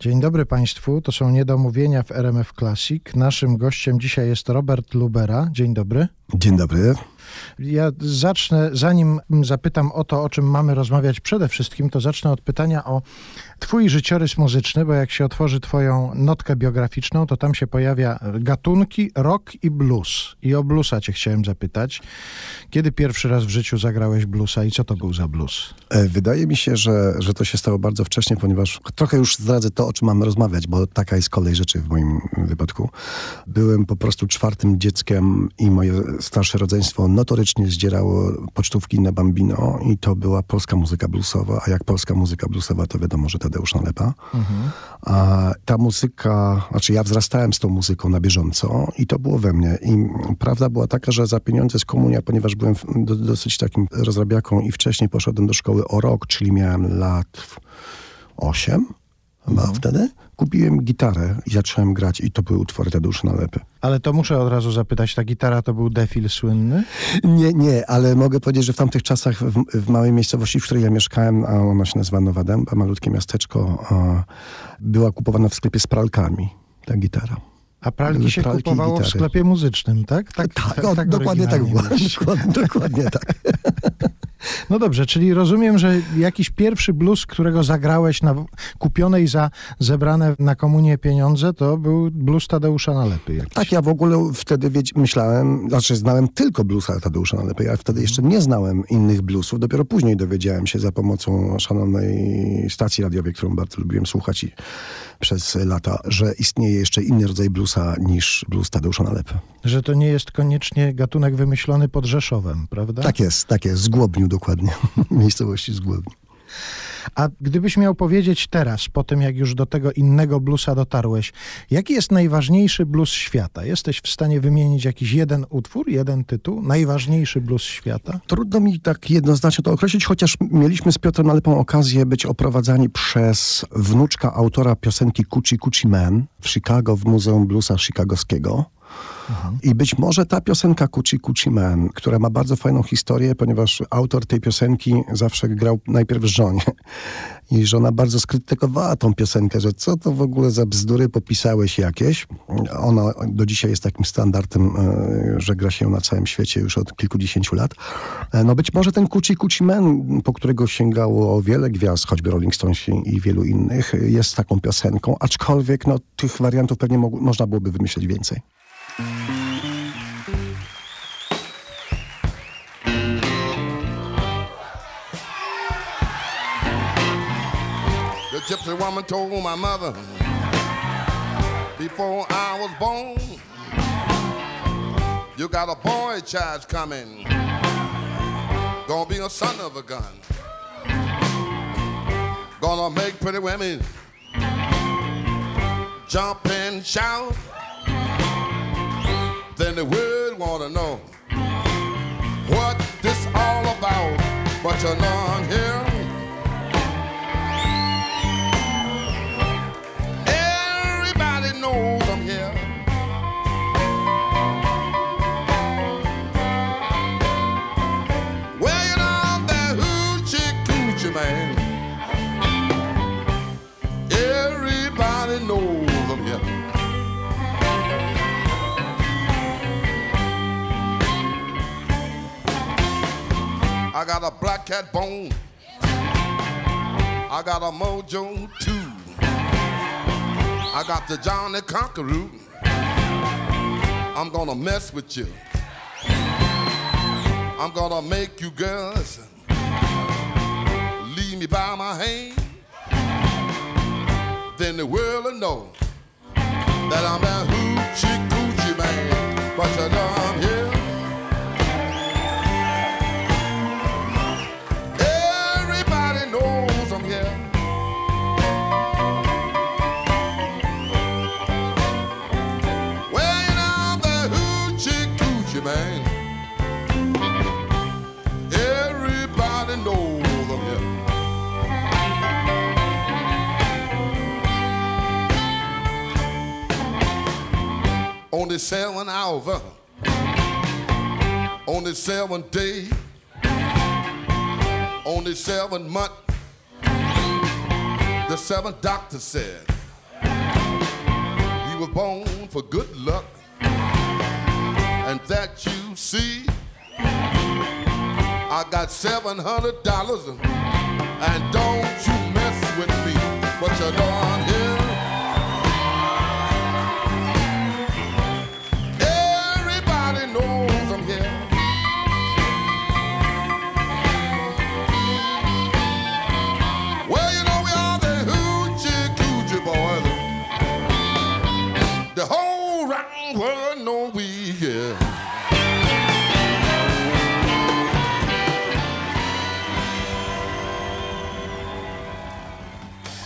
Dzień dobry Państwu, to są Niedomówienia w RMF Classic. Naszym gościem dzisiaj jest Robert Lubera. Dzień dobry. Dzień dobry. Ja zacznę, zanim zapytam o to, o czym mamy rozmawiać przede wszystkim, to zacznę od pytania o Twój życiorys muzyczny, bo jak się otworzy Twoją notkę biograficzną, to tam się pojawia gatunki rock i blues. I o bluesa Cię chciałem zapytać. Kiedy pierwszy raz w życiu zagrałeś bluesa i co to był za blues? E, wydaje mi się, że, że to się stało bardzo wcześnie, ponieważ trochę już zdradzę to, o czym mamy rozmawiać, bo taka jest kolej rzeczy w moim wypadku. Byłem po prostu czwartym dzieckiem i moje starsze rodzeństwo notorycznie zdzierało pocztówki na Bambino i to była polska muzyka bluesowa, a jak polska muzyka bluesowa, to wiadomo, że Tadeusz Nalepa. Mhm. A ta muzyka, znaczy ja wzrastałem z tą muzyką na bieżąco i to było we mnie. I prawda była taka, że za pieniądze z komunia, ponieważ byłem do, dosyć takim rozrabiaką i wcześniej poszedłem do szkoły o rok, czyli miałem lat 8 chyba mhm. wtedy, kupiłem gitarę i zacząłem grać i to były utwory Tadeusza Nalepy. Ale to muszę od razu zapytać, ta gitara to był defil słynny? Nie, nie, ale mogę powiedzieć, że w tamtych czasach w, w małej miejscowości, w której ja mieszkałem, a ona się nazywa Nowa Dęba, malutkie miasteczko, była kupowana w sklepie z pralkami ta gitara. A pralki się pralki kupowało w sklepie muzycznym, tak? Tak, tak, tak, tak dokładnie tak było. Dokładnie, dokładnie tak. No dobrze, czyli rozumiem, że jakiś pierwszy blues, którego zagrałeś na kupionej za zebrane na komunie pieniądze, to był blues Tadeusza Nalepy. Jakiś. Tak, ja w ogóle wtedy myślałem, znaczy znałem tylko bluesa Tadeusza Nalepy, ja wtedy jeszcze nie znałem innych bluesów, dopiero później dowiedziałem się za pomocą szanownej stacji radiowej, którą bardzo lubiłem słuchać i przez lata, że istnieje jeszcze inny rodzaj bluesa niż blues Tadeusza Nalepy. Że to nie jest koniecznie gatunek wymyślony pod Rzeszowem, prawda? Tak jest, tak jest, z Głobniu dokładnie, miejscowości z Głobniu. A gdybyś miał powiedzieć teraz, po tym jak już do tego innego bluesa dotarłeś, jaki jest najważniejszy blues świata? Jesteś w stanie wymienić jakiś jeden utwór, jeden tytuł? Najważniejszy blues świata? Trudno mi tak jednoznacznie to określić, chociaż mieliśmy z Piotrem Nalepą okazję być oprowadzani przez wnuczka autora piosenki Kuchi Kuchi Man w Chicago, w Muzeum Bluesa Chicagowskiego. I być może ta piosenka Kuchi Kuchi Man, która ma bardzo fajną historię, ponieważ autor tej piosenki zawsze grał najpierw żonie. I żona bardzo skrytykowała tą piosenkę, że co to w ogóle za bzdury popisałeś jakieś. Ona do dzisiaj jest takim standardem, e, że gra się na całym świecie już od kilkudziesięciu lat. E, no być może ten Kuchi Kuchi Man, po którego sięgało wiele gwiazd, choćby Rolling Stones i wielu innych, jest taką piosenką, aczkolwiek no, tych wariantów pewnie mo można byłoby wymyślić więcej. The gypsy woman told my mother before I was born, you got a boy child coming, gonna be a son of a gun, gonna make pretty women jump and shout then the world wanna know what this all about. But you're not here. I got a black cat bone. I got a mojo too. I got the Johnny Conqueror. I'm gonna mess with you. I'm gonna make you girls leave me by my hand. Then the world will know that I'm that hoochie coochie man. But you know I'm here. On the seven hour, uh. on the seventh day, on the seventh the seventh doctor said, You were born for good luck, and that you see. I got seven hundred dollars, and don't you mess with me. But you know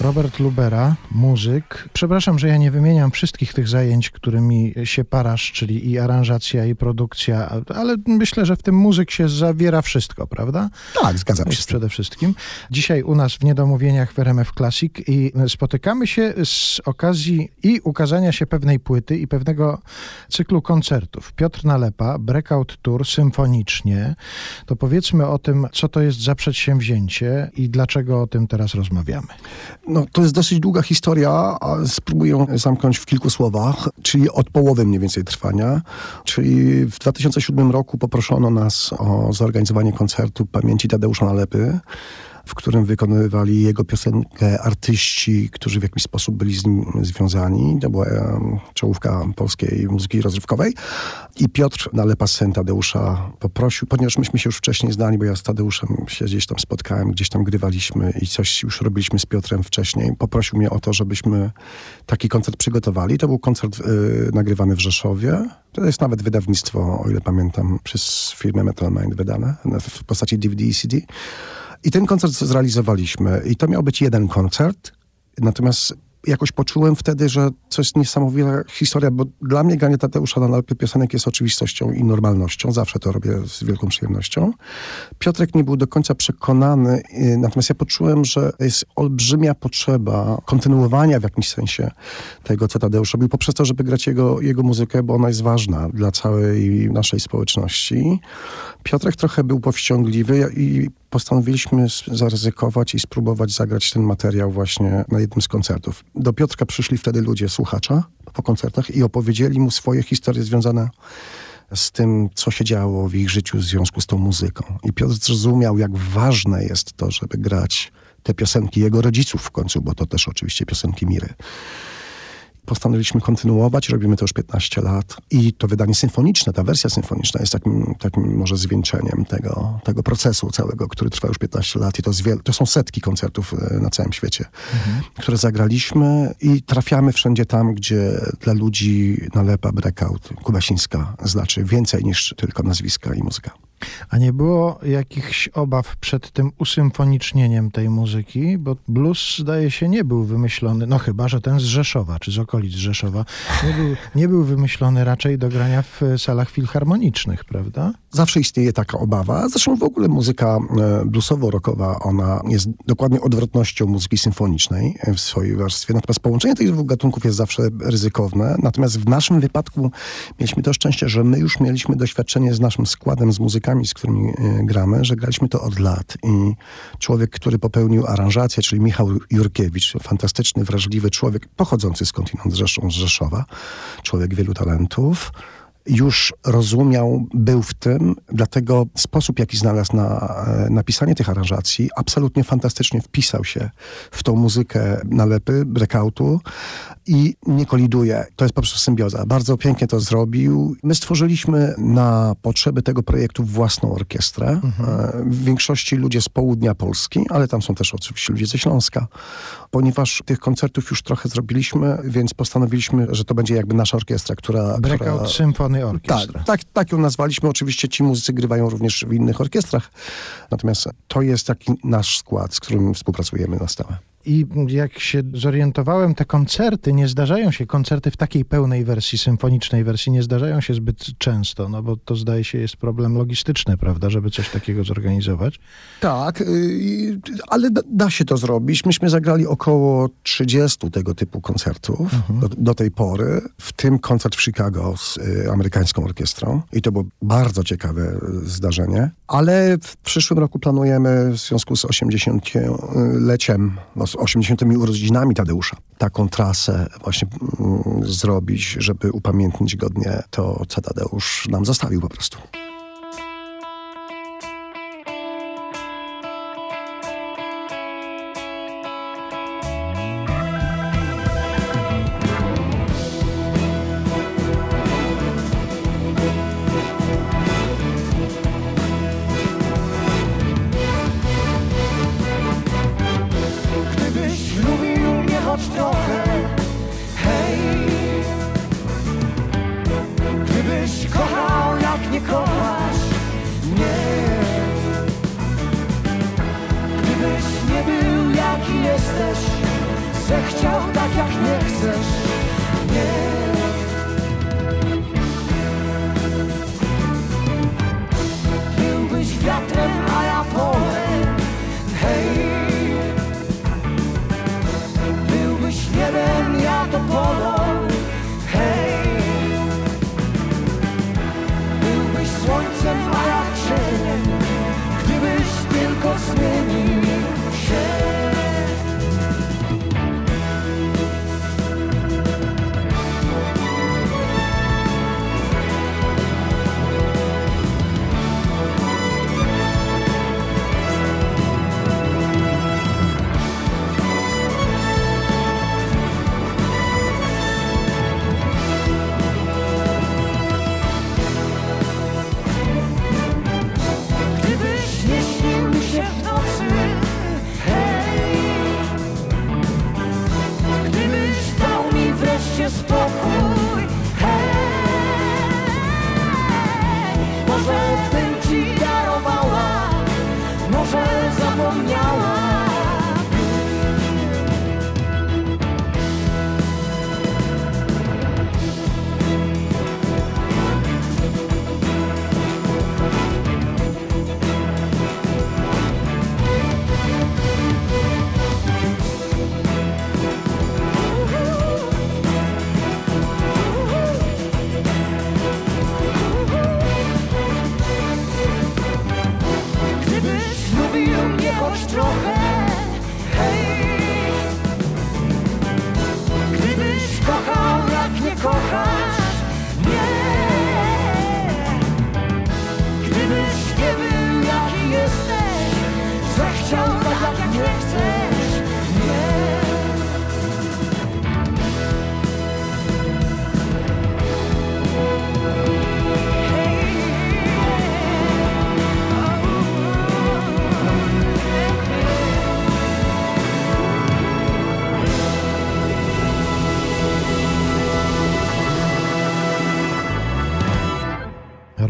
Robert Lubera, muzyk. Przepraszam, że ja nie wymieniam wszystkich tych zajęć, którymi się parasz, czyli i aranżacja, i produkcja, ale myślę, że w tym muzyk się zawiera wszystko, prawda? Tak, zgadzam się przede wszystkim. Dzisiaj u nas w Niedomówieniach w RMF Classic i spotykamy się z okazji i ukazania się pewnej płyty i pewnego cyklu koncertów. Piotr Nalepa, Breakout Tour symfonicznie. To powiedzmy o tym, co to jest za przedsięwzięcie i dlaczego o tym teraz rozmawiamy. No, to jest dosyć długa historia, a spróbuję ją zamknąć w kilku słowach, czyli od połowy mniej więcej trwania. Czyli w 2007 roku poproszono nas o zorganizowanie koncertu pamięci Tadeusza Nalepy, w którym wykonywali jego piosenkę artyści, którzy w jakiś sposób byli z nim związani. To była czołówka polskiej muzyki rozrywkowej. I Piotr Nalepa, syn Tadeusza, poprosił, ponieważ myśmy się już wcześniej znali, bo ja z Tadeuszem się gdzieś tam spotkałem, gdzieś tam grywaliśmy i coś już robiliśmy z Piotrem wcześniej. Poprosił mnie o to, żebyśmy taki koncert przygotowali. To był koncert y, nagrywany w Rzeszowie. To jest nawet wydawnictwo, o ile pamiętam, przez firmę Metal Mind wydane w postaci DVD i CD. I ten koncert zrealizowaliśmy. I to miał być jeden koncert. Natomiast jakoś poczułem wtedy, że to jest niesamowita historia, bo dla mnie granie Tadeusza na lalpy piosenek jest oczywistością i normalnością. Zawsze to robię z wielką przyjemnością. Piotrek nie był do końca przekonany, y, natomiast ja poczułem, że jest olbrzymia potrzeba kontynuowania w jakimś sensie tego, co Tadeusz robił, poprzez to, żeby grać jego, jego muzykę, bo ona jest ważna dla całej naszej społeczności. Piotrek trochę był powściągliwy i postanowiliśmy zaryzykować i spróbować zagrać ten materiał właśnie na jednym z koncertów. Do Piotrka przyszli wtedy ludzie, słuchacza po koncertach i opowiedzieli mu swoje historie związane z tym, co się działo w ich życiu w związku z tą muzyką. I Piotr zrozumiał, jak ważne jest to, żeby grać te piosenki jego rodziców w końcu, bo to też oczywiście piosenki Miry. Postanowiliśmy kontynuować, robimy to już 15 lat i to wydanie symfoniczne, ta wersja symfoniczna jest takim, takim może zwieńczeniem tego, tego procesu całego, który trwa już 15 lat i to, wiel- to są setki koncertów e, na całym świecie, które zagraliśmy i trafiamy wszędzie tam, gdzie dla ludzi nalepa breakout kubasińska znaczy więcej niż tylko nazwiska i muzyka. A nie było jakichś obaw przed tym usymfonicznieniem tej muzyki? Bo blues, zdaje się, nie był wymyślony, no chyba, że ten z Rzeszowa, czy z okolic Rzeszowa, nie był, nie był wymyślony raczej do grania w salach filharmonicznych, prawda? Zawsze istnieje taka obawa. Zresztą w ogóle muzyka e, bluesowo-rockowa, ona jest dokładnie odwrotnością muzyki symfonicznej w swojej warstwie. Natomiast połączenie tych dwóch gatunków jest zawsze ryzykowne. Natomiast w naszym wypadku mieliśmy to szczęście, że my już mieliśmy doświadczenie z naszym składem, z muzykami, z którymi e, gramy, że graliśmy to od lat. I człowiek, który popełnił aranżację, czyli Michał Jurkiewicz, fantastyczny, wrażliwy człowiek, pochodzący skądinąd zresztą z Rzeszowa, człowiek wielu talentów, już rozumiał, był w tym, dlatego sposób, jaki znalazł na e, napisanie tych aranżacji, absolutnie fantastycznie wpisał się w tą muzykę nalepy, breakoutu i nie koliduje. To jest po prostu symbioza. Bardzo pięknie to zrobił. My stworzyliśmy na potrzeby tego projektu własną orkiestrę. E, W większości ludzie z południa Polski, ale tam są też oczywiście ludzie ze Śląska. Ponieważ tych koncertów już trochę zrobiliśmy, więc postanowiliśmy, że to będzie jakby nasza orkiestra, która... Breakout która... Symphony Tak, Orchestra. tak, tak ją nazwaliśmy. Oczywiście ci muzycy grywają również w innych orkiestrach. Natomiast to jest taki nasz skład, z którym współpracujemy na stałe. I jak się zorientowałem, te koncerty nie zdarzają się, koncerty w takiej pełnej wersji, symfonicznej wersji, nie zdarzają się zbyt często, no bo to zdaje się jest problem logistyczny, prawda, żeby coś takiego zorganizować. Tak, yy, ale da, da się to zrobić. Myśmy zagrali około 30 tego typu koncertów do, do tej pory, w tym koncert w Chicago z y, amerykańską orkiestrą. I to było bardzo ciekawe y, zdarzenie. Ale w przyszłym roku planujemy w związku z 80-leciem, no, z 80. urodzinami Tadeusza, taką trasę właśnie mm, zrobić, żeby upamiętnić godnie to, co Tadeusz nam zostawił po prostu.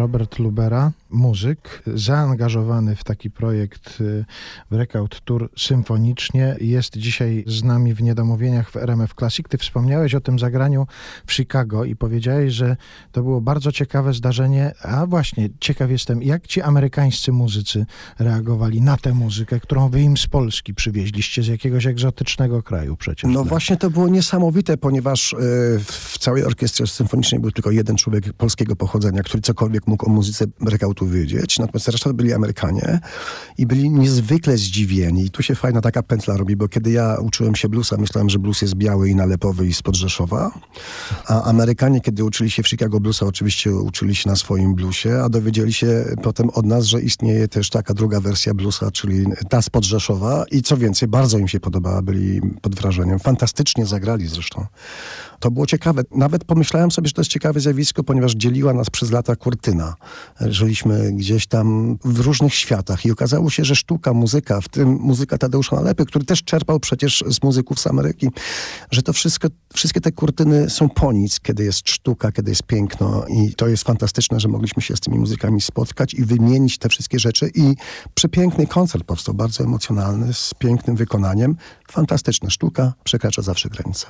Robert Lubera, muzyk, zaangażowany w taki projekt y, Breakout Tour symfonicznie, jest dzisiaj z nami w Niedomówieniach w RMF Classic. Ty wspomniałeś o tym zagraniu w Chicago i powiedziałeś, że to było bardzo ciekawe zdarzenie. A właśnie, ciekaw jestem, jak ci amerykańscy muzycy reagowali na tę muzykę, którą wy im z Polski przywieźliście, z jakiegoś egzotycznego kraju przecież. No tak? właśnie to było niesamowite, ponieważ e, w całej orkiestrze symfonicznej był tylko jeden człowiek polskiego pochodzenia, który cokolwiek mógł o muzyce breakoutu wiedzieć, natomiast reszta byli Amerykanie i byli niezwykle zdziwieni. I tu się fajna taka pętla robi, bo kiedy ja uczyłem się bluesa, myślałem, że blues jest biały i nalepowy i spod Rzeszowa, a Amerykanie, kiedy uczyli się w Chicago bluesa, oczywiście uczyli się na swoim bluesie, a dowiedzieli się potem od nas, że istnieje też taka druga wersja bluesa, czyli ta spod Rzeszowa i co więcej, bardzo im się podobała, byli pod wrażeniem. Fantastycznie zagrali zresztą. To było ciekawe. Nawet pomyślałem sobie, że to jest ciekawe zjawisko, ponieważ dzieliła nas przez lata kurtyna. Żyliśmy gdzieś tam w różnych światach i okazało się, że sztuka, muzyka, w tym muzyka Tadeusza Nalepy, który też czerpał przecież z muzyków z Ameryki, że to wszystko, wszystkie te kurtyny są po nic, kiedy jest sztuka, kiedy jest piękno i to jest fantastyczne, że mogliśmy się z tymi muzykami spotkać i wymienić te wszystkie rzeczy i przepiękny koncert powstał, bardzo emocjonalny, z pięknym wykonaniem. Fantastyczna sztuka, przekracza zawsze granice.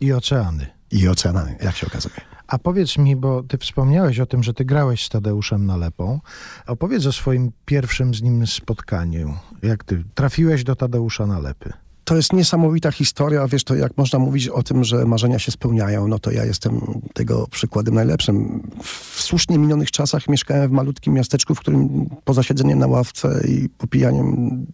I oceany. I oceanami, jak się okazuje. A powiedz mi, bo ty wspomniałeś o tym, że ty grałeś z Tadeuszem Nalepą. Opowiedz o swoim pierwszym z nim spotkaniu. Jak ty trafiłeś do Tadeusza Nalepy? To jest niesamowita historia. Wiesz, to jak można mówić o tym, że marzenia się spełniają, no to ja jestem tego przykładem najlepszym. W słusznie minionych czasach mieszkałem w malutkim miasteczku, w którym poza siedzeniem na ławce i popijaniem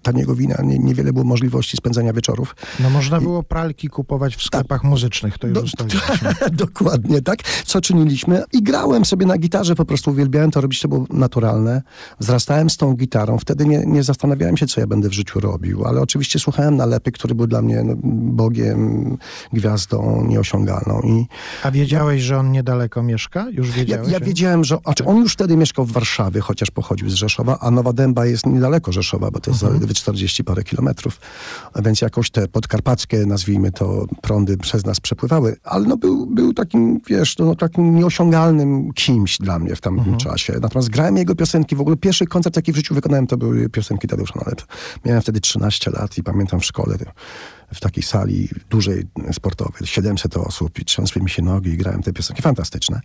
taniego wina nie, niewiele było możliwości spędzania wieczorów. No można było pralki kupować w sklepach muzycznych, to już Do- ustaliliśmy. Dokładnie, tak. Co czyniliśmy? I grałem sobie na gitarze, po prostu uwielbiałem to robić, to było naturalne. Wzrastałem z tą gitarą, wtedy nie, nie zastanawiałem się, co ja będę w życiu robił, ale oczywiście słuchałem nalepy, który był dla mnie no, Bogiem, gwiazdą nieosiągalną. I A wiedziałeś, że on niedaleko mieszka? Już ja, wiedziałeś? ja wiedziałem, że znaczy on już wtedy mieszkał w Warszawie, chociaż pochodził z Rzeszowa, a Nowa Dęba jest niedaleko Rzeszowa, bo to jest zaledwie 40 parę kilometrów, a więc jakoś te podkarpackie, nazwijmy to, prądy przez nas przepływały, ale no był, był takim, wiesz, no, takim nieosiągalnym kimś dla mnie w tamtym czasie. Natomiast grałem jego piosenki, w ogóle pierwszy koncert, jaki w życiu wykonałem, to były piosenki Tadeusza Nalep. Miałem wtedy 13 lat i pamiętam w szkole, w takiej sali dużej, sportowej, 700 osób i trzęsły mi się nogi i grałem te piosenki fantastyczne.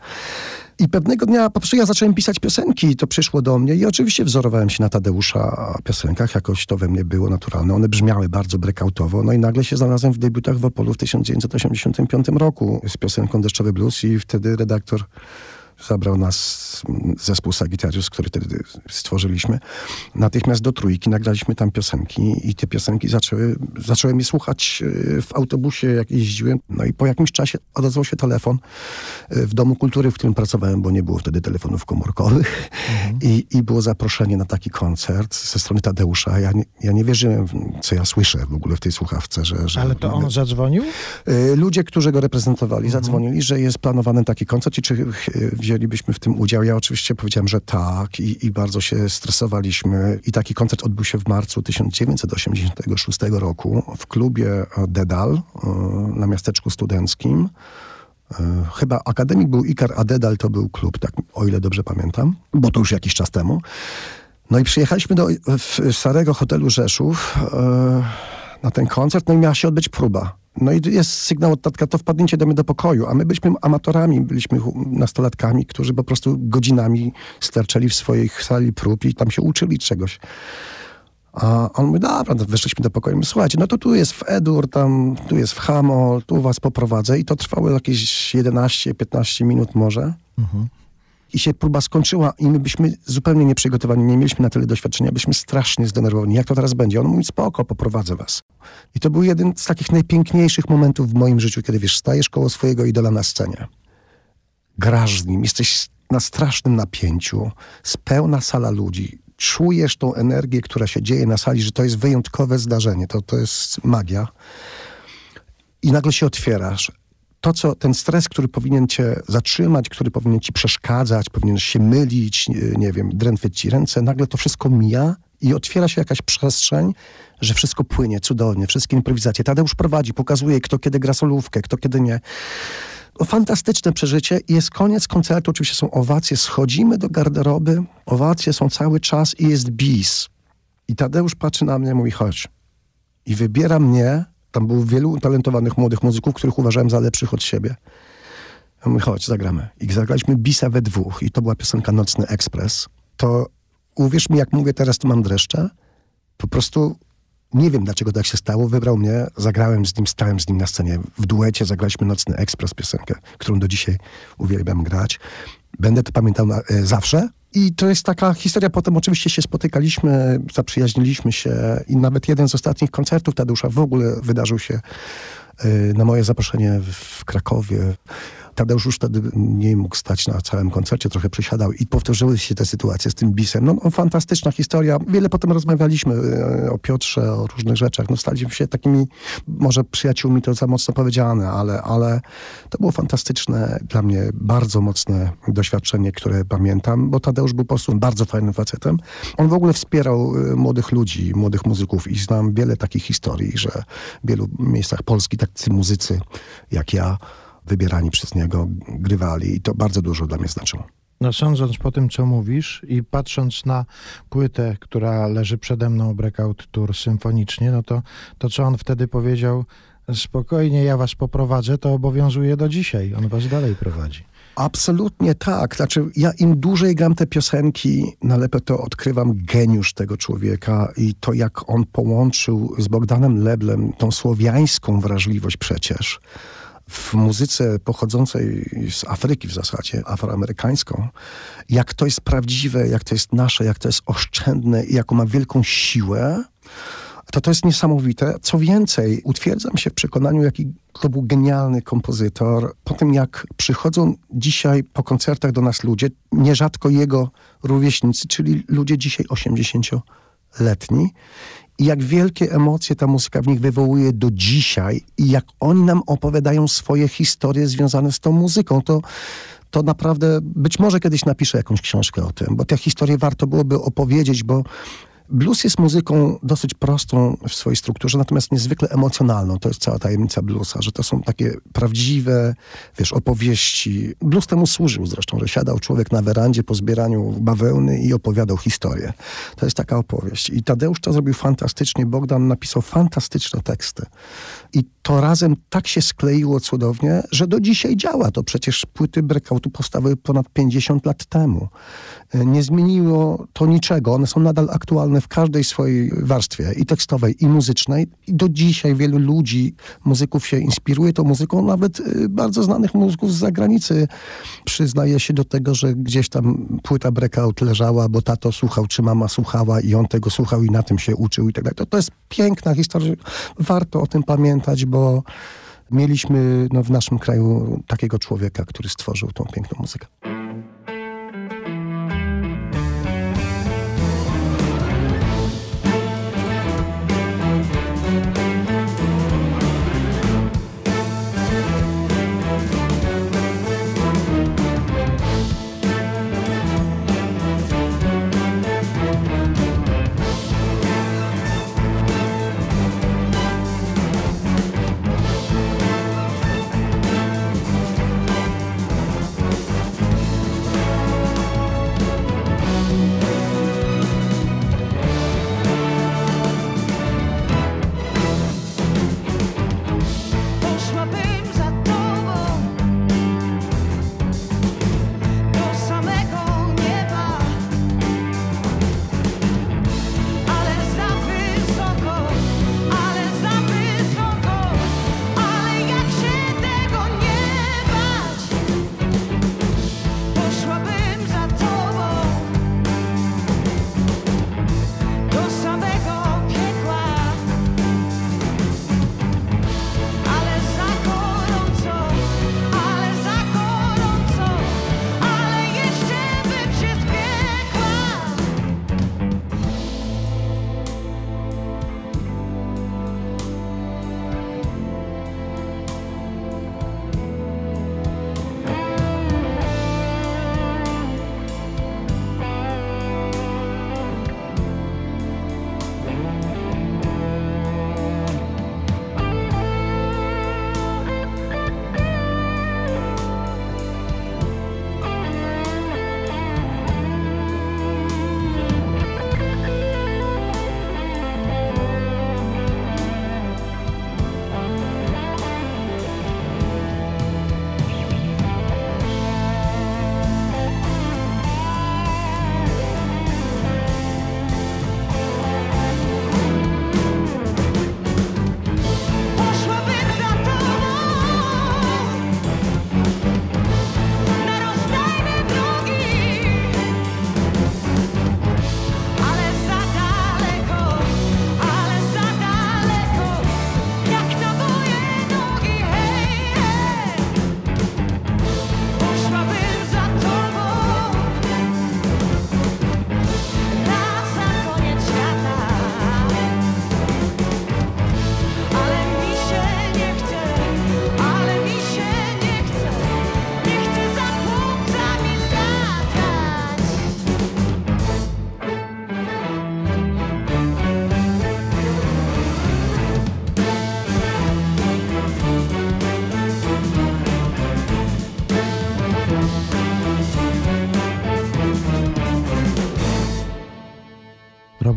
I pewnego dnia po prostu ja zacząłem pisać piosenki i to przyszło do mnie i oczywiście wzorowałem się na Tadeusza piosenkach, jakoś to we mnie było naturalne. One brzmiały bardzo breakoutowo, no i nagle się znalazłem w debiutach w Opolu w 1985 roku z piosenką Deszczowy Blues i wtedy redaktor zabrał nas zespół Sagittarius, który wtedy stworzyliśmy. Natychmiast do trójki nagraliśmy tam piosenki i te piosenki zaczęły, zacząłem je słuchać e, w autobusie, jak jeździłem. No i po jakimś czasie odezwał się telefon e, w Domu Kultury, w którym pracowałem, bo nie było wtedy telefonów komórkowych. I, I było zaproszenie na taki koncert ze strony Tadeusza. Ja nie, ja nie wierzyłem, co ja słyszę w ogóle w tej słuchawce, że... że Ale to on zadzwonił? Y, Ludzie, którzy go reprezentowali, zadzwonili, że jest planowany taki koncert i czy wzięlibyśmy w tym udział. Ja oczywiście powiedziałem, że tak i, i bardzo się stresowaliśmy. I taki koncert odbył się w marcu 1986 roku w klubie e, Dedal y, na miasteczku studenckim. Y, Chyba akademik był Ikar, a Dedal to był klub, tak, o ile dobrze pamiętam, bo to już jakiś czas temu. No i przyjechaliśmy do starego hotelu Rzeszów e, na ten koncert, no i miała się odbyć próba. No i jest sygnał od tatka, to wpadnięcie mnie do pokoju, a my byliśmy amatorami, byliśmy nastolatkami, którzy po prostu godzinami sterczeli w swojej sali prób i tam się uczyli czegoś. A on mówi, dobra, no weszliśmy do pokoju. Słuchajcie, no to tu jest w Edur, tam, tu jest w Hamo, tu was poprowadzę. I to trwało jakieś 11-15 minut może. I się próba skończyła i my byśmy zupełnie nieprzygotowani, nie mieliśmy na tyle doświadczenia, byliśmy strasznie zdenerwowani. Jak to teraz będzie? On mówi, spoko, poprowadzę was. I to był jeden z takich najpiękniejszych momentów w moim życiu, kiedy wiesz, stajesz koło swojego idola na scenie. Grasz z nim, jesteś na strasznym napięciu, spełna sala ludzi. Czujesz tą energię, która się dzieje na sali, że to jest wyjątkowe zdarzenie, to, to jest magia. I nagle się otwierasz. To, co ten stres, który powinien cię zatrzymać, który powinien ci przeszkadzać, powinien się mylić, nie, wiem, drętwieć ci ręce, nagle to wszystko mija i otwiera się jakaś przestrzeń, że wszystko płynie cudownie, wszystkie improwizacje. Tadeusz prowadzi, pokazuje, kto kiedy gra solówkę, kto kiedy nie. No, fantastyczne przeżycie. Jest koniec koncertu, oczywiście są owacje. Schodzimy do garderoby, owacje są cały czas i jest bis. I Tadeusz patrzy na mnie mówi, chodź. I wybiera mnie, tam było wielu talentowanych młodych muzyków, których uważałem za lepszych od siebie. Ja mówię, chodź, zagramy. I zagraliśmy bisa we dwóch. I to była piosenka Nocny Ekspres. To uwierz mi, jak mówię teraz, to mam dreszcze. Po prostu nie wiem, dlaczego tak się stało. Wybrał mnie, zagrałem z nim, stałem z nim na scenie. W duecie zagraliśmy Nocny Ekspres, piosenkę, którą do dzisiaj uwielbiam grać. Będę to pamiętał na, e, zawsze. I to jest taka historia. Potem oczywiście się spotykaliśmy, zaprzyjaźniliśmy się i nawet jeden z ostatnich koncertów Tadeusza w ogóle wydarzył się e, na moje zaproszenie w Krakowie. Tadeusz już wtedy nie mógł stać na całym koncercie, trochę przysiadał i powtórzyły się te sytuacje z tym bisem. No, no fantastyczna historia. Wiele potem rozmawialiśmy e, o Piotrze, o różnych rzeczach. No staliśmy się takimi, może przyjaciółmi to za mocno powiedziane, ale, ale to było fantastyczne dla mnie, bardzo mocne doświadczenie, które pamiętam, bo Tadeusz był po prostu bardzo fajnym facetem. On w ogóle wspierał e, młodych ludzi, młodych muzyków i znam wiele takich historii, że w wielu miejscach Polski tacy muzycy jak ja wybierani przez niego, grywali i to bardzo dużo dla mnie znaczyło. No sądząc po tym, co mówisz i patrząc na płytę, która leży przede mną, Breakout Tour symfonicznie, no to to, co on wtedy powiedział, spokojnie, ja was poprowadzę, to obowiązuje do dzisiaj. On was dalej prowadzi. Absolutnie tak. Znaczy, ja im dłużej gram te piosenki, na lepiej to odkrywam geniusz tego człowieka i to, jak on połączył z Bogdanem Leblem tą słowiańską wrażliwość przecież w muzyce pochodzącej z Afryki w zasadzie, afroamerykańską, jak to jest prawdziwe, jak to jest nasze, jak to jest oszczędne i jaką ma wielką siłę, to to jest niesamowite. Co więcej, utwierdzam się w przekonaniu, jaki to był genialny kompozytor. Po tym, jak przychodzą dzisiaj po koncertach do nas ludzie, nierzadko jego rówieśnicy, czyli ludzie dzisiaj 80-letni, i jak wielkie emocje ta muzyka w nich wywołuje do dzisiaj i jak oni nam opowiadają swoje historie związane z tą muzyką, to to naprawdę być może kiedyś napiszę jakąś książkę o tym, bo te historie warto byłoby opowiedzieć, bo Blues jest muzyką dosyć prostą w swojej strukturze, natomiast niezwykle emocjonalną. To jest cała tajemnica bluesa, że to są takie prawdziwe, wiesz, opowieści. Blues temu służył zresztą, że siadał człowiek na werandzie po zbieraniu bawełny i opowiadał historię. To jest taka opowieść. I Tadeusz to zrobił fantastycznie. Bogdan napisał fantastyczne teksty. I to razem tak się skleiło cudownie, że do dzisiaj działa. To przecież płyty breakoutu powstały ponad 50 lat temu. Nie zmieniło to niczego. One są nadal aktualne w każdej swojej warstwie i tekstowej, i muzycznej. I do dzisiaj wielu ludzi, muzyków się inspiruje tą muzyką, nawet y, bardzo znanych muzyków z zagranicy przyznaje się do tego, że gdzieś tam płyta breakout leżała, bo tato słuchał, czy mama słuchała i on tego słuchał i na tym się uczył i tak dalej. To, to jest piękna historia. Warto o tym pamiętać, bo mieliśmy no, w naszym kraju takiego człowieka, który stworzył tą piękną muzykę.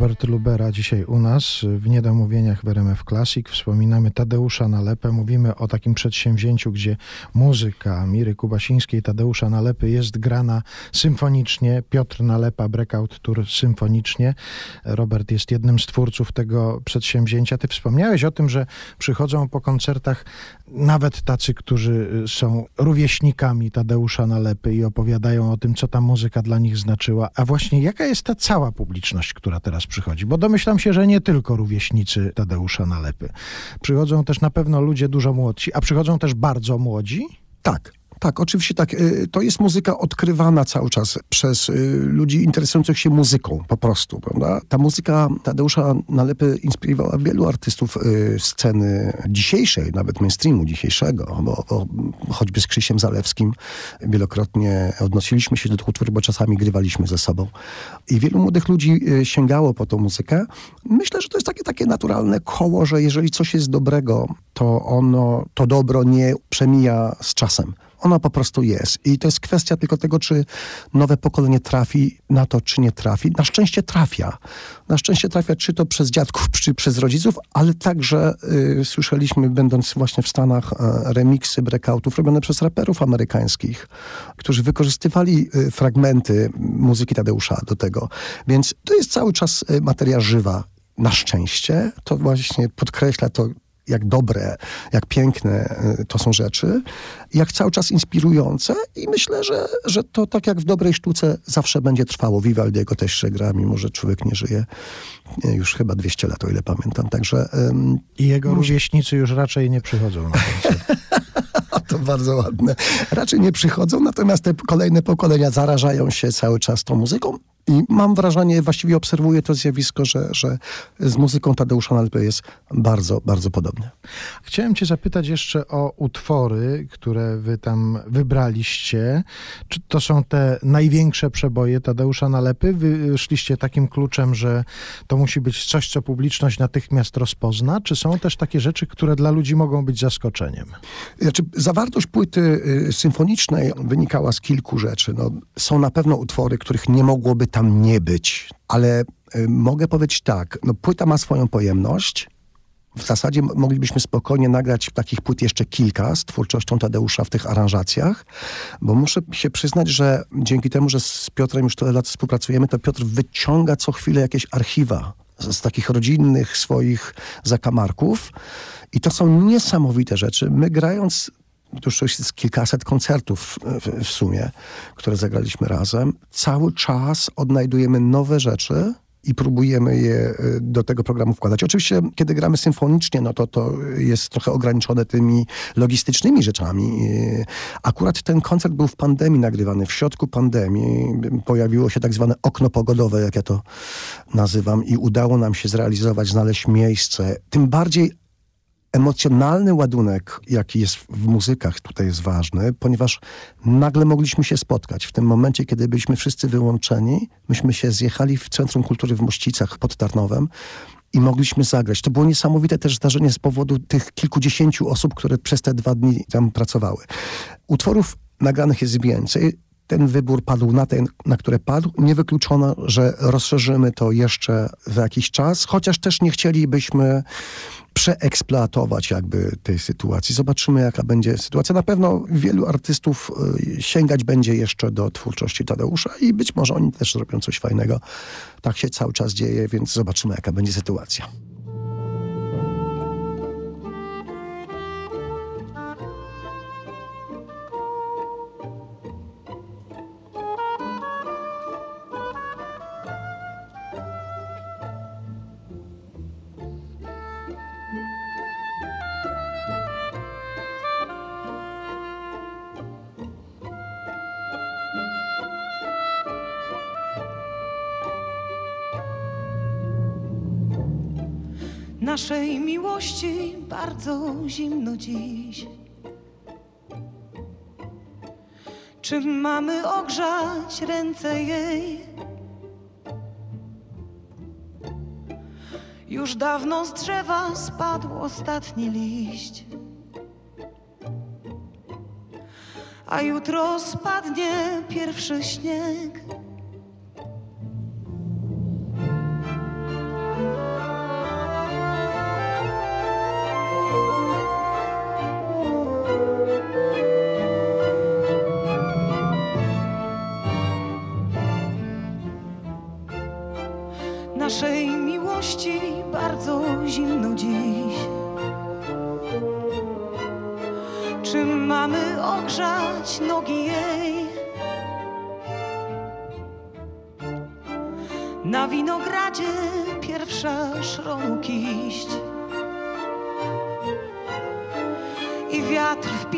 Robert Lubera dzisiaj u nas w Niedomówieniach w RMF Classic. Wspominamy Tadeusza Nalepę. Mówimy o takim przedsięwzięciu, gdzie muzyka Miry Kubasińskiej, Tadeusza Nalepy jest grana symfonicznie. Piotr Nalepa, Breakout Tour symfonicznie. Robert jest jednym z twórców tego przedsięwzięcia. Ty wspomniałeś o tym, że przychodzą po koncertach nawet tacy, którzy są rówieśnikami Tadeusza Nalepy i opowiadają o tym, co ta muzyka dla nich znaczyła. A właśnie jaka jest ta cała publiczność, która teraz przychodzi? Bo domyślam się, że nie tylko rówieśnicy Tadeusza Nalepy. Przychodzą też na pewno ludzie dużo młodsi, a przychodzą też bardzo młodzi? Tak. Tak, oczywiście tak. Y, To jest muzyka odkrywana cały czas przez y, ludzi interesujących się muzyką po prostu, prawda? Ta muzyka Tadeusza Nalepy inspirowała wielu artystów y, sceny dzisiejszej, nawet mainstreamu dzisiejszego, bo, bo choćby z Krzysiem Zalewskim wielokrotnie odnosiliśmy się do tych utworów, bo czasami grywaliśmy ze sobą. I wielu młodych ludzi sięgało po tą muzykę. Myślę, że to jest takie, takie naturalne koło, że jeżeli coś jest dobrego, to ono, to dobro nie przemija z czasem. Ona po prostu jest. I to jest kwestia tylko tego, czy nowe pokolenie trafi na to, czy nie trafi. Na szczęście trafia. Na szczęście trafia, czy to przez dziadków, czy przez rodziców, ale także y, słyszeliśmy, będąc właśnie w Stanach, y, remiksy breakoutów robione przez raperów amerykańskich, którzy wykorzystywali y, fragmenty muzyki Tadeusza do tego. Więc to jest cały czas y, materia żywa. Na szczęście to właśnie podkreśla to, jak dobre, jak piękne y, to są rzeczy, jak cały czas inspirujące i myślę, że, że to tak jak w dobrej sztuce zawsze będzie trwało. Vivaldiego też się gra, mimo że człowiek nie żyje już chyba 200 lat, o ile pamiętam. Także ym, I jego rówieśnicy już raczej nie przychodzą na koncert. to bardzo ładne. Raczej nie przychodzą, natomiast te kolejne pokolenia zarażają się cały czas tą muzyką. I mam wrażenie, właściwie obserwuję to zjawisko, że, że z muzyką Tadeusza Nalpy jest bardzo, bardzo podobne. Chciałem cię zapytać jeszcze o utwory, które wy tam wybraliście. Czy to są te największe przeboje Tadeusza Nalepy? Wy szliście takim kluczem, że to musi być coś, co publiczność natychmiast rozpozna? Czy są też takie rzeczy, które dla ludzi mogą być zaskoczeniem? Znaczy, zawartość płyty y, symfonicznej wynikała z kilku rzeczy. No, są na pewno utwory, których nie mogłoby tam nie być, ale y, mogę powiedzieć tak, no, płyta ma swoją pojemność. W zasadzie moglibyśmy spokojnie nagrać takich płyt jeszcze kilka z twórczością Tadeusza w tych aranżacjach, bo muszę się przyznać, że dzięki temu, że z Piotrem już tyle lat współpracujemy, to Piotr wyciąga co chwilę jakieś archiwa z, z takich rodzinnych swoich zakamarków i to są niesamowite rzeczy. My grając już jest kilkaset koncertów w, w sumie, które zagraliśmy razem. Cały czas odnajdujemy nowe rzeczy i próbujemy je y, do tego programu wkładać. Oczywiście, kiedy gramy symfonicznie, no to to jest trochę ograniczone tymi logistycznymi rzeczami. Y, Akurat ten koncert był w pandemii nagrywany. W środku pandemii pojawiło się tak zwane okno pogodowe, jak ja to nazywam, i udało nam się zrealizować, znaleźć miejsce. Tym bardziej emocjonalny ładunek, jaki jest w muzykach, tutaj jest ważny, ponieważ nagle mogliśmy się spotkać. W tym momencie, kiedy byliśmy wszyscy wyłączeni, myśmy się zjechali w Centrum Kultury w Mościcach pod Tarnowem i mogliśmy zagrać. To było niesamowite też zdarzenie z powodu tych kilkudziesięciu osób, które przez te dwa dni tam pracowały. Utworów nagranych jest więcej. Ten wybór padł na ten, na które padł. Nie wykluczono, że rozszerzymy to jeszcze za jakiś czas, chociaż też nie chcielibyśmy przeeksploatować jakby tej sytuacji. Zobaczymy, jaka będzie sytuacja. Na pewno wielu artystów y, sięgać będzie jeszcze do twórczości Tadeusza i być może oni też zrobią coś fajnego. Tak się cały czas dzieje, więc zobaczymy, jaka będzie sytuacja. Naszej miłości bardzo zimno dziś. Czy mamy ogrzać ręce jej? Już dawno z drzewa spadł ostatni liść. A jutro spadnie pierwszy śnieg.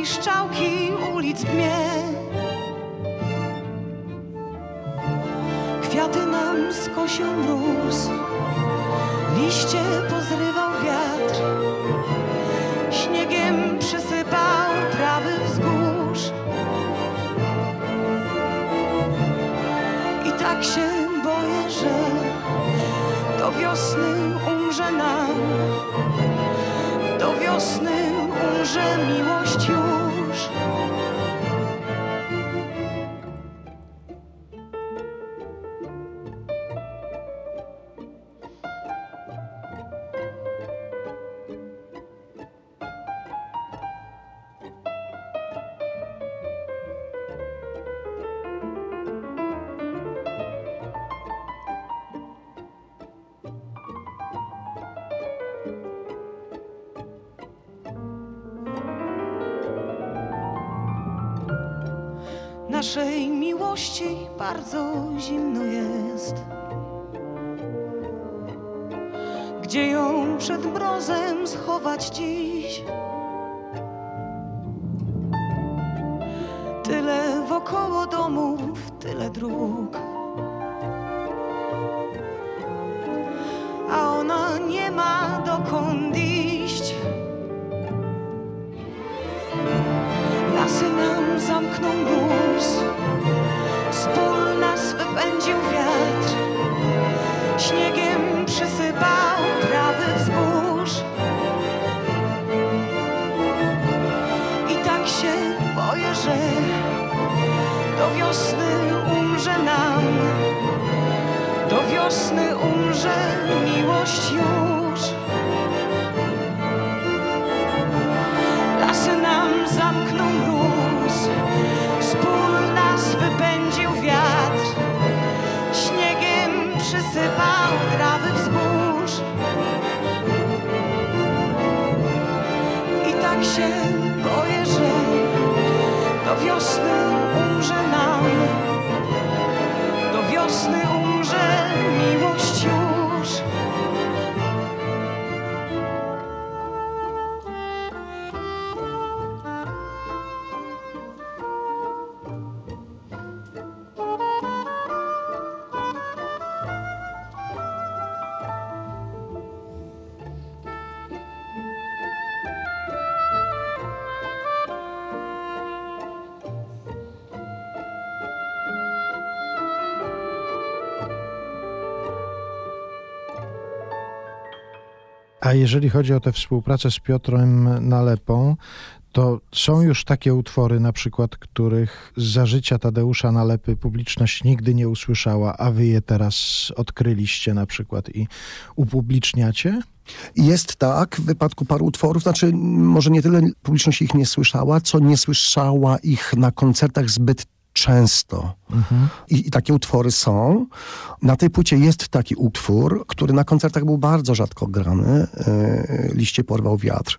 Piszczałki ulic dmie Kwiaty nam skosił mróz Liście pozrywał wiatr. Śniegiem przysypał trawy wzgórz. I tak się boję, że do wiosny umrze nam. Do wiosny umrze miłość Naszej miłości bardzo zimno jest Gdzie ją przed mrozem schować dziś? Tyle wokoło domów, tyle dróg A jeżeli chodzi o tę współpracę z Piotrem Nalepą, to są już takie utwory, na przykład, których za życia Tadeusza Nalepy publiczność nigdy nie usłyszała, a wy je teraz odkryliście na przykład i upubliczniacie? Jest tak, w wypadku paru utworów, znaczy może nie tyle publiczność ich nie słyszała, co nie słyszała ich na koncertach zbyt często. I, I takie utwory są. Na tej płycie jest taki utwór, który na koncertach był bardzo rzadko grany. E, Liście porwał wiatr.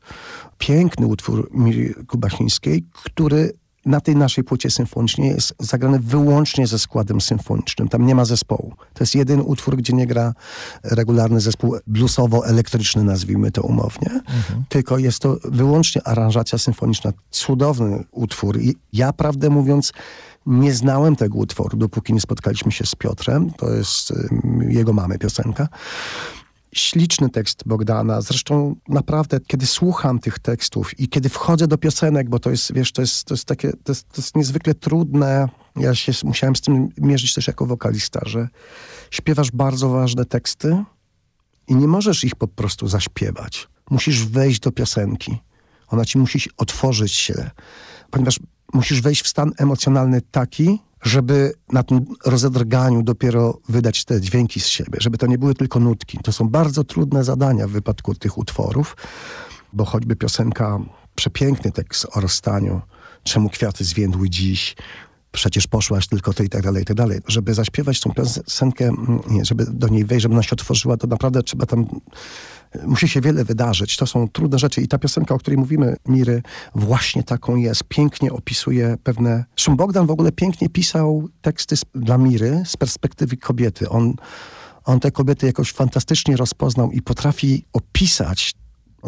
Piękny utwór Miry Kubasińskiej, który na tej naszej płycie symfonicznej jest zagrany wyłącznie ze składem symfonicznym. Tam nie ma zespołu. To jest jedyny utwór, gdzie nie gra regularny zespół bluesowo-elektryczny, nazwijmy to umownie. Tylko jest to wyłącznie aranżacja symfoniczna. Cudowny utwór. I ja, prawdę mówiąc, nie znałem tego utworu, dopóki nie spotkaliśmy się z Piotrem. To jest ym, jego mamy piosenka. Śliczny tekst Bogdana. Zresztą naprawdę, kiedy słucham tych tekstów i kiedy wchodzę do piosenek, bo to jest, wiesz, to jest, to jest takie, to jest, to jest niezwykle trudne. Ja się musiałem z tym mierzyć też jako wokalista, że śpiewasz bardzo ważne teksty i nie możesz ich po prostu zaśpiewać. Musisz wejść do piosenki. Ona ci musi otworzyć się, ponieważ musisz wejść w stan emocjonalny taki, żeby na tym rozedrganiu dopiero wydać te dźwięki z siebie, żeby to nie były tylko nutki. To są bardzo trudne zadania w wypadku tych utworów, bo choćby piosenka, przepiękny tekst o rozstaniu, czemu kwiaty zwiędły dziś, przecież poszłaś tylko ty i tak dalej, i tak dalej. Żeby zaśpiewać tą piosenkę, mm, żeby do niej wejść, żeby ona się otworzyła, to naprawdę trzeba tam musi się wiele wydarzyć. To są trudne rzeczy i ta piosenka, o której mówimy, Miry, właśnie taką jest. Pięknie opisuje pewne... Szum Bogdan w ogóle pięknie pisał teksty dla Miry z perspektywy kobiety. On, on te kobiety jakoś fantastycznie rozpoznał i potrafi opisać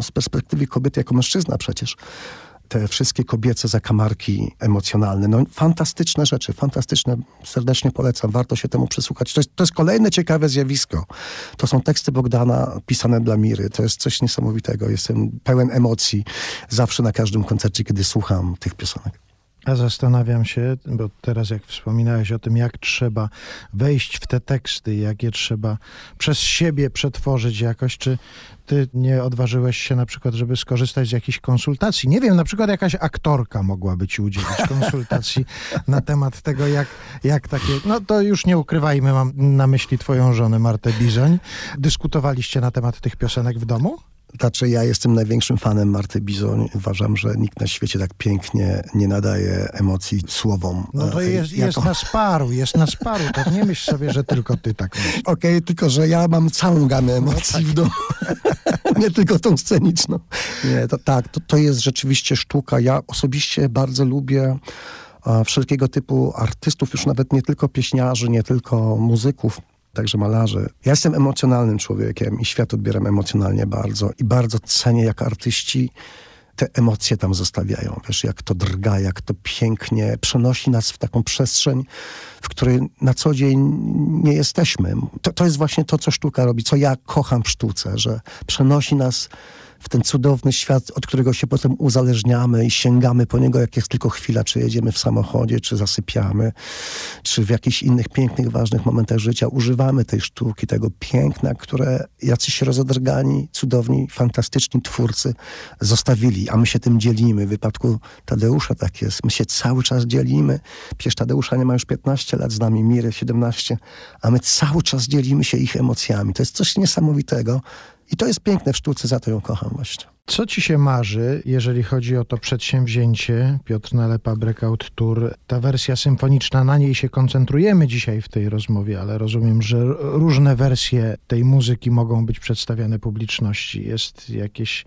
z perspektywy kobiety jako mężczyzna przecież te wszystkie kobiece zakamarki emocjonalne. No, fantastyczne rzeczy, fantastyczne. Serdecznie polecam, warto się temu przysłuchać. To jest, to jest kolejne ciekawe zjawisko. To są teksty Bogdana pisane dla Miry. To jest coś niesamowitego. Jestem pełen emocji zawsze na każdym koncercie, kiedy słucham tych piosenek. A zastanawiam się, bo teraz jak wspominałeś o tym, jak trzeba wejść w te teksty, jak je trzeba przez siebie przetworzyć jakoś, czy ty nie odważyłeś się na przykład, żeby skorzystać z jakichś konsultacji? Nie wiem, na przykład jakaś aktorka mogłaby ci udzielić konsultacji na temat tego, jak, jak takie... No to już nie ukrywajmy, mam na myśli twoją żonę Martę Bizoń. Dyskutowaliście na temat tych piosenek w domu? Znaczy, ja jestem największym fanem Marty Bizoń. Uważam, że nikt na świecie tak pięknie nie nadaje emocji słowom. No to E, jest, jako- jest nas paru, jest nas paru. To nie myśl sobie, że tylko ty tak myślisz. Okej, tylko że ja mam całą gamę No emocji tak. w domu. nie tylko tą sceniczną. Nie, to, tak, to, to jest rzeczywiście sztuka. Ja osobiście bardzo lubię e, wszelkiego typu artystów, już nawet nie tylko pieśniarzy, nie tylko muzyków, także malarzy. Ja jestem emocjonalnym człowiekiem i świat odbieram emocjonalnie bardzo i bardzo cenię, jak artyści te emocje tam zostawiają. Wiesz, jak to drga, jak to pięknie przenosi nas w taką przestrzeń, w której na co dzień nie jesteśmy. To, to jest właśnie to, co sztuka robi, co ja kocham w sztuce, że przenosi nas w ten cudowny świat, od którego się potem uzależniamy i sięgamy po niego, jak jest tylko chwila, czy jedziemy w samochodzie, czy zasypiamy, czy w jakichś innych pięknych, ważnych momentach życia. Używamy tej sztuki, tego piękna, które jacyś rozodrgani, cudowni, fantastyczni twórcy zostawili, a my się tym dzielimy. W wypadku Tadeusza tak jest. My się cały czas dzielimy. Przecież Tadeusza nie ma już 15 lat, z nami Miry 17, a my cały czas dzielimy się ich emocjami. To jest coś niesamowitego. I to jest piękne w sztuce, za to ją kocham właśnie. Co ci się marzy, jeżeli chodzi o to przedsięwzięcie Piotr Nalepa Breakout Tour? Ta wersja symfoniczna, na niej się koncentrujemy dzisiaj w tej rozmowie, ale rozumiem, że różne wersje tej muzyki mogą być przedstawiane publiczności. Jest jakieś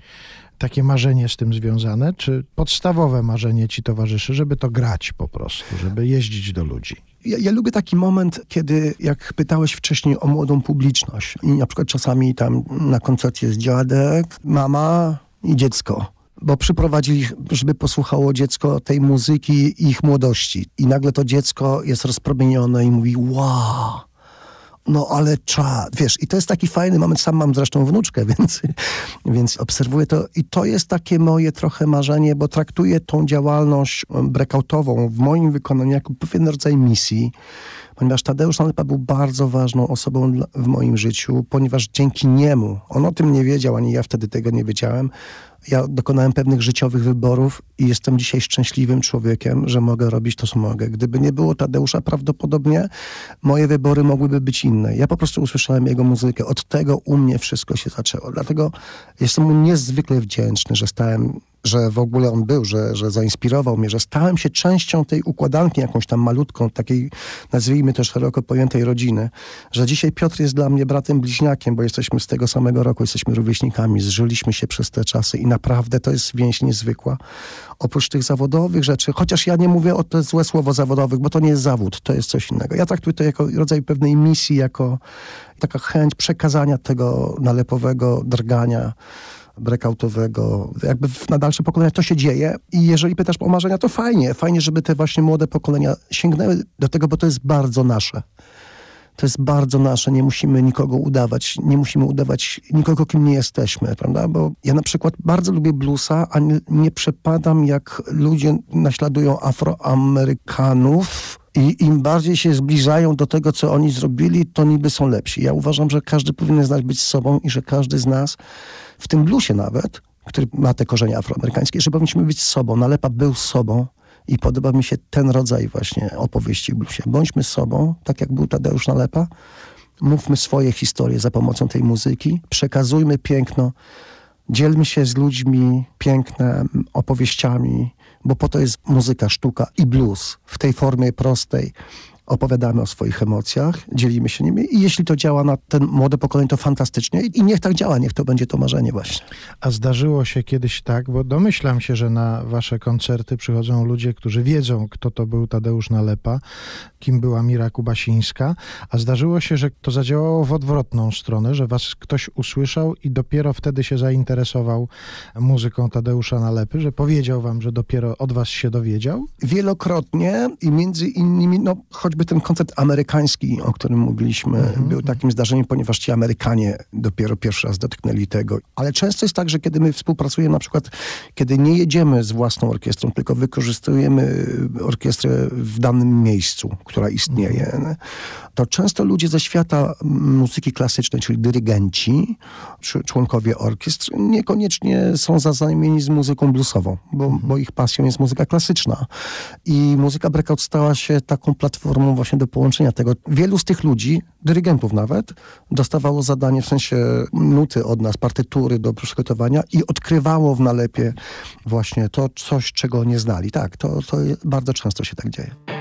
takie marzenie z tym związane? Czy podstawowe marzenie ci towarzyszy, żeby to grać po prostu, żeby jeździć do ludzi? Ja, ja lubię taki moment, kiedy, jak pytałeś wcześniej o młodą publiczność, i na przykład czasami tam na koncercie jest dziadek, mama i dziecko. Bo przyprowadzili, żeby posłuchało dziecko tej muzyki ich młodości. I nagle to dziecko jest rozpromienione i mówi: Wow, no ale czad, wiesz, i to jest taki fajny moment, sam mam zresztą wnuczkę, więc, więc obserwuję to i to jest takie moje trochę marzenie, bo traktuję tą działalność breakoutową w moim wykonaniu jako pewien rodzaj misji, ponieważ Tadeusz Nalepa był bardzo ważną osobą w moim życiu, ponieważ dzięki niemu, on o tym nie wiedział, ani ja wtedy tego nie wiedziałem, ja dokonałem pewnych życiowych wyborów i jestem dzisiaj szczęśliwym człowiekiem, że mogę robić to, co mogę. Gdyby nie było Tadeusza, prawdopodobnie moje wybory mogłyby być inne. Ja po prostu usłyszałem jego muzykę. Od tego u mnie wszystko się zaczęło. Dlatego jestem mu niezwykle wdzięczny, że stałem że w ogóle on był, że, że zainspirował mnie, że stałem się częścią tej układanki jakąś tam malutką, takiej nazwijmy to szeroko pojętej rodziny, że dzisiaj Piotr jest dla mnie bratem bliźniakiem, bo jesteśmy z tego samego roku, jesteśmy rówieśnikami, zżyliśmy się przez te czasy i naprawdę to jest więź niezwykła. Oprócz tych zawodowych rzeczy, chociaż ja nie mówię o to złe słowo zawodowych, bo to nie jest zawód, to jest coś innego. Ja traktuję to jako rodzaj pewnej misji, jako taka chęć przekazania tego nalepowego drgania, breakoutowego, jakby na dalsze pokolenia to się dzieje. I jeżeli pytasz o marzenia, to fajnie, fajnie, żeby te właśnie młode pokolenia sięgnęły do tego, bo to jest bardzo nasze. To jest bardzo nasze, nie musimy nikogo udawać, nie musimy udawać nikogo, kim nie jesteśmy, prawda? Bo ja na przykład bardzo lubię bluesa, a nie, nie przepadam, jak ludzie naśladują Afroamerykanów i im bardziej się zbliżają do tego, co oni zrobili, to niby są lepsi. Ja uważam, że każdy powinien znać być sobą i że każdy z nas, w tym bluesie nawet, który ma te korzenie afroamerykańskie, że powinniśmy być sobą. Nalepa był sobą i podoba mi się ten rodzaj właśnie opowieści w bluesie. Bądźmy sobą, tak jak był Tadeusz Nalepa. Mówmy swoje historie za pomocą tej muzyki. Przekazujmy piękno. Dzielmy się z ludźmi piękne opowieściami, bo po to jest muzyka, sztuka i blues w tej formie prostej opowiadamy o swoich emocjach, dzielimy się nimi i jeśli to działa na ten młode pokolenie, to fantastycznie i niech tak działa, niech to będzie to marzenie właśnie. A zdarzyło się kiedyś tak, bo domyślam się, że na wasze koncerty przychodzą ludzie, którzy wiedzą, kto to był Tadeusz Nalepa, kim była Mira Kubasińska, a zdarzyło się, że to zadziałało w odwrotną stronę, że was ktoś usłyszał i dopiero wtedy się zainteresował muzyką Tadeusza Nalepy, że powiedział wam, że dopiero od was się dowiedział? Wielokrotnie i między innymi, no choćby ten koncert amerykański, o którym mówiliśmy, był takim zdarzeniem, ponieważ ci Amerykanie dopiero pierwszy raz dotknęli tego. Ale często jest tak, że kiedy my współpracujemy, na przykład kiedy nie jedziemy z własną orkiestrą, tylko wykorzystujemy orkiestrę w danym miejscu, która istnieje, to często ludzie ze świata muzyki klasycznej, czyli dyrygenci, czy członkowie orkiestr, niekoniecznie są zaznajomieni z muzyką bluesową, bo, bo ich pasją jest muzyka klasyczna. I muzyka breakout stała się taką platformą właśnie do połączenia tego. Wielu z tych ludzi, dyrygentów nawet, dostawało zadanie, w sensie nuty od nas, partytury do przygotowania i odkrywało w nalepie właśnie to coś, czego nie znali. Tak, to, to bardzo często się tak dzieje.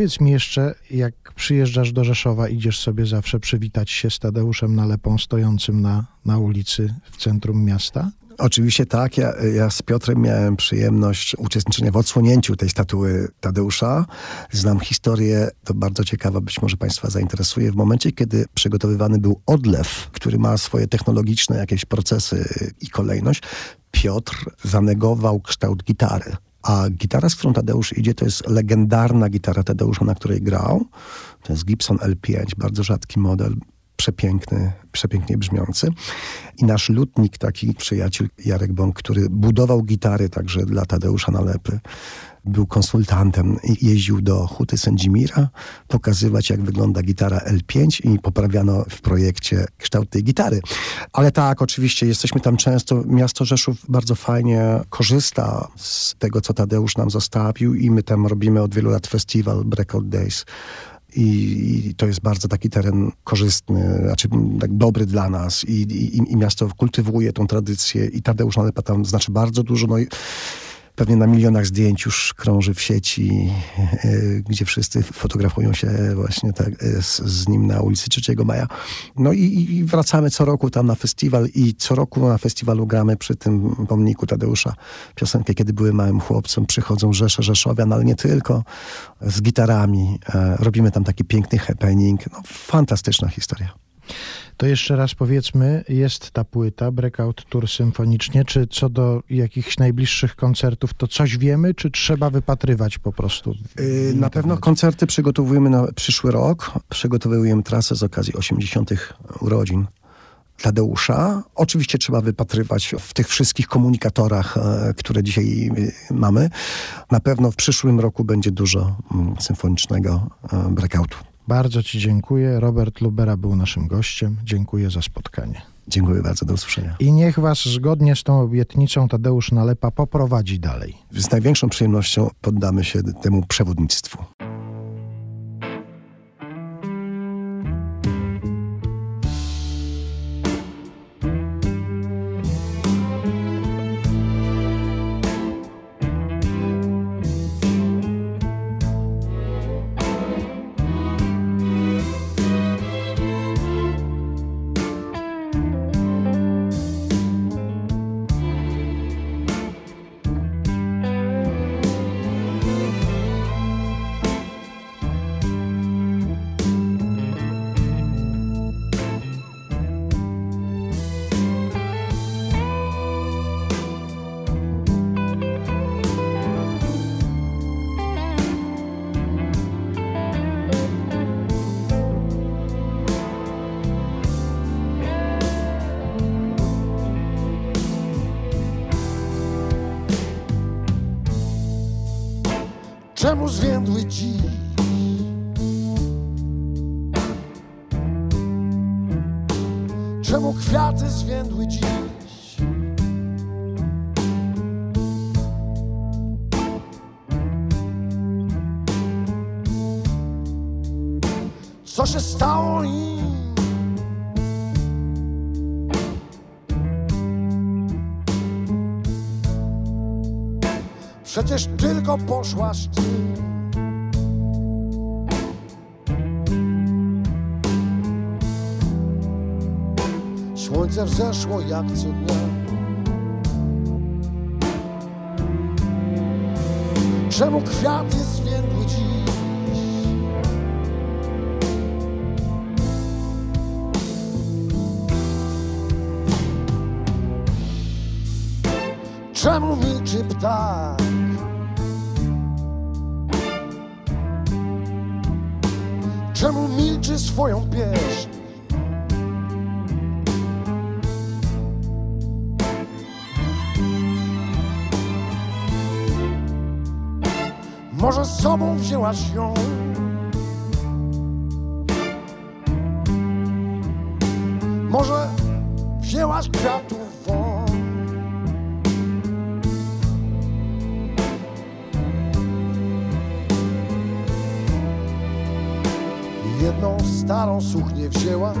Powiedz mi jeszcze, jak przyjeżdżasz do Rzeszowa, idziesz sobie zawsze przywitać się z Tadeuszem Nalepą stojącym na, na ulicy w centrum miasta? Oczywiście tak. Ja, ja z Piotrem miałem przyjemność uczestniczenia w odsłonięciu tej statuły Tadeusza. Znam historię, to bardzo ciekawa, być może Państwa zainteresuje. W momencie, kiedy przygotowywany był odlew, który ma swoje technologiczne jakieś procesy i kolejność, Piotr zanegował kształt gitary. A gitara, z którą Tadeusz idzie, to jest legendarna gitara Tadeusza, na której grał. To jest Gibson L5, bardzo rzadki model przepiękny, przepięknie brzmiący. I nasz lutnik, taki przyjaciel Jarek Bąk, który budował gitary także dla Tadeusza Nalepy, był konsultantem i jeździł do Huty Sędzimira pokazywać, jak wygląda gitara L5 i poprawiano w projekcie kształt tej gitary. Ale tak, oczywiście, jesteśmy tam często. Miasto Rzeszów bardzo fajnie korzysta z tego, co Tadeusz nam zostawił i my tam robimy od wielu lat festiwal Breakout Days. I, I to jest bardzo taki teren korzystny, znaczy tak dobry dla nas i, i, i miasto kultywuje tą tradycję i Tadeusz Nalepa tam znaczy bardzo dużo. No pewnie na milionach zdjęć już krąży w sieci, e, gdzie wszyscy fotografują się właśnie tak e, z, z nim na ulicy 3 Maja. No i, i, wracamy co roku tam na festiwal i co roku na festiwalu gramy przy tym pomniku Tadeusza piosenkę Kiedy były małym chłopcem, przychodzą Rzesze Rzeszowian, ale nie tylko, z gitarami. E, robimy tam taki piękny happening. No, fantastyczna historia. To jeszcze raz powiedzmy, jest ta płyta Breakout Tour symfonicznie, czy co do jakichś najbliższych koncertów, to coś wiemy, czy trzeba wypatrywać po prostu? Yy, na pewno koncerty przygotowujemy na przyszły rok. Przygotowujemy trasę z okazji 80. urodzin Tadeusza. Oczywiście trzeba wypatrywać w tych wszystkich komunikatorach, e, które dzisiaj e, mamy. Na pewno w przyszłym roku będzie dużo mm, symfonicznego e, breakoutu. Bardzo Ci dziękuję. Robert Lubera był naszym gościem. Dziękuję za spotkanie. Dziękuję bardzo, do usłyszenia. I niech Was zgodnie z tą obietnicą Tadeusz Nalepa poprowadzi dalej. Z największą przyjemnością poddamy się temu przewodnictwu. Czemu kwiaty zwiędły dziś? Co się stało im? Przecież tylko poszłaś ty. Słońce wzeszło jak co dnia. Czemu kwiaty zwiędły dziś? Czemu milczy ptak? Czemu milczy swoją pieśń? Może z sobą wzięłaś ją? Może wzięłaś kwiatów? Jedną starą suchnię wzięłaś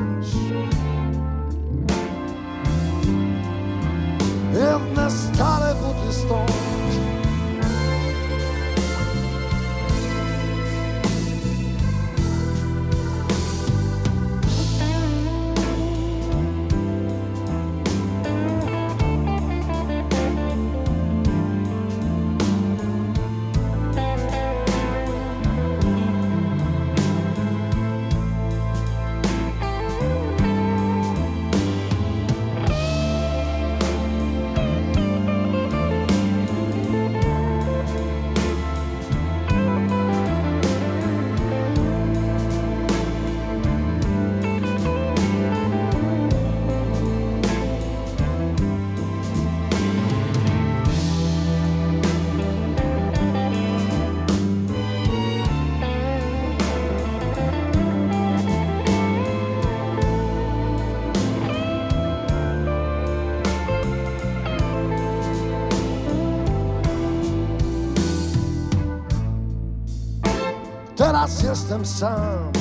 Teraz jestem sam.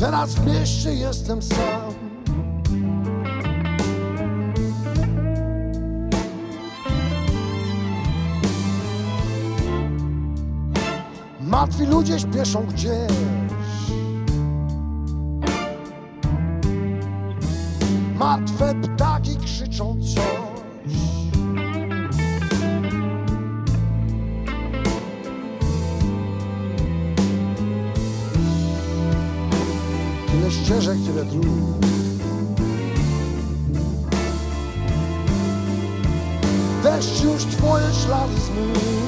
Teraz w mieście jestem sam. Martwi ludzie śpieszą gdzieś. Ścieżek, tyle dróg. Deszcz już twoje ślady zmył.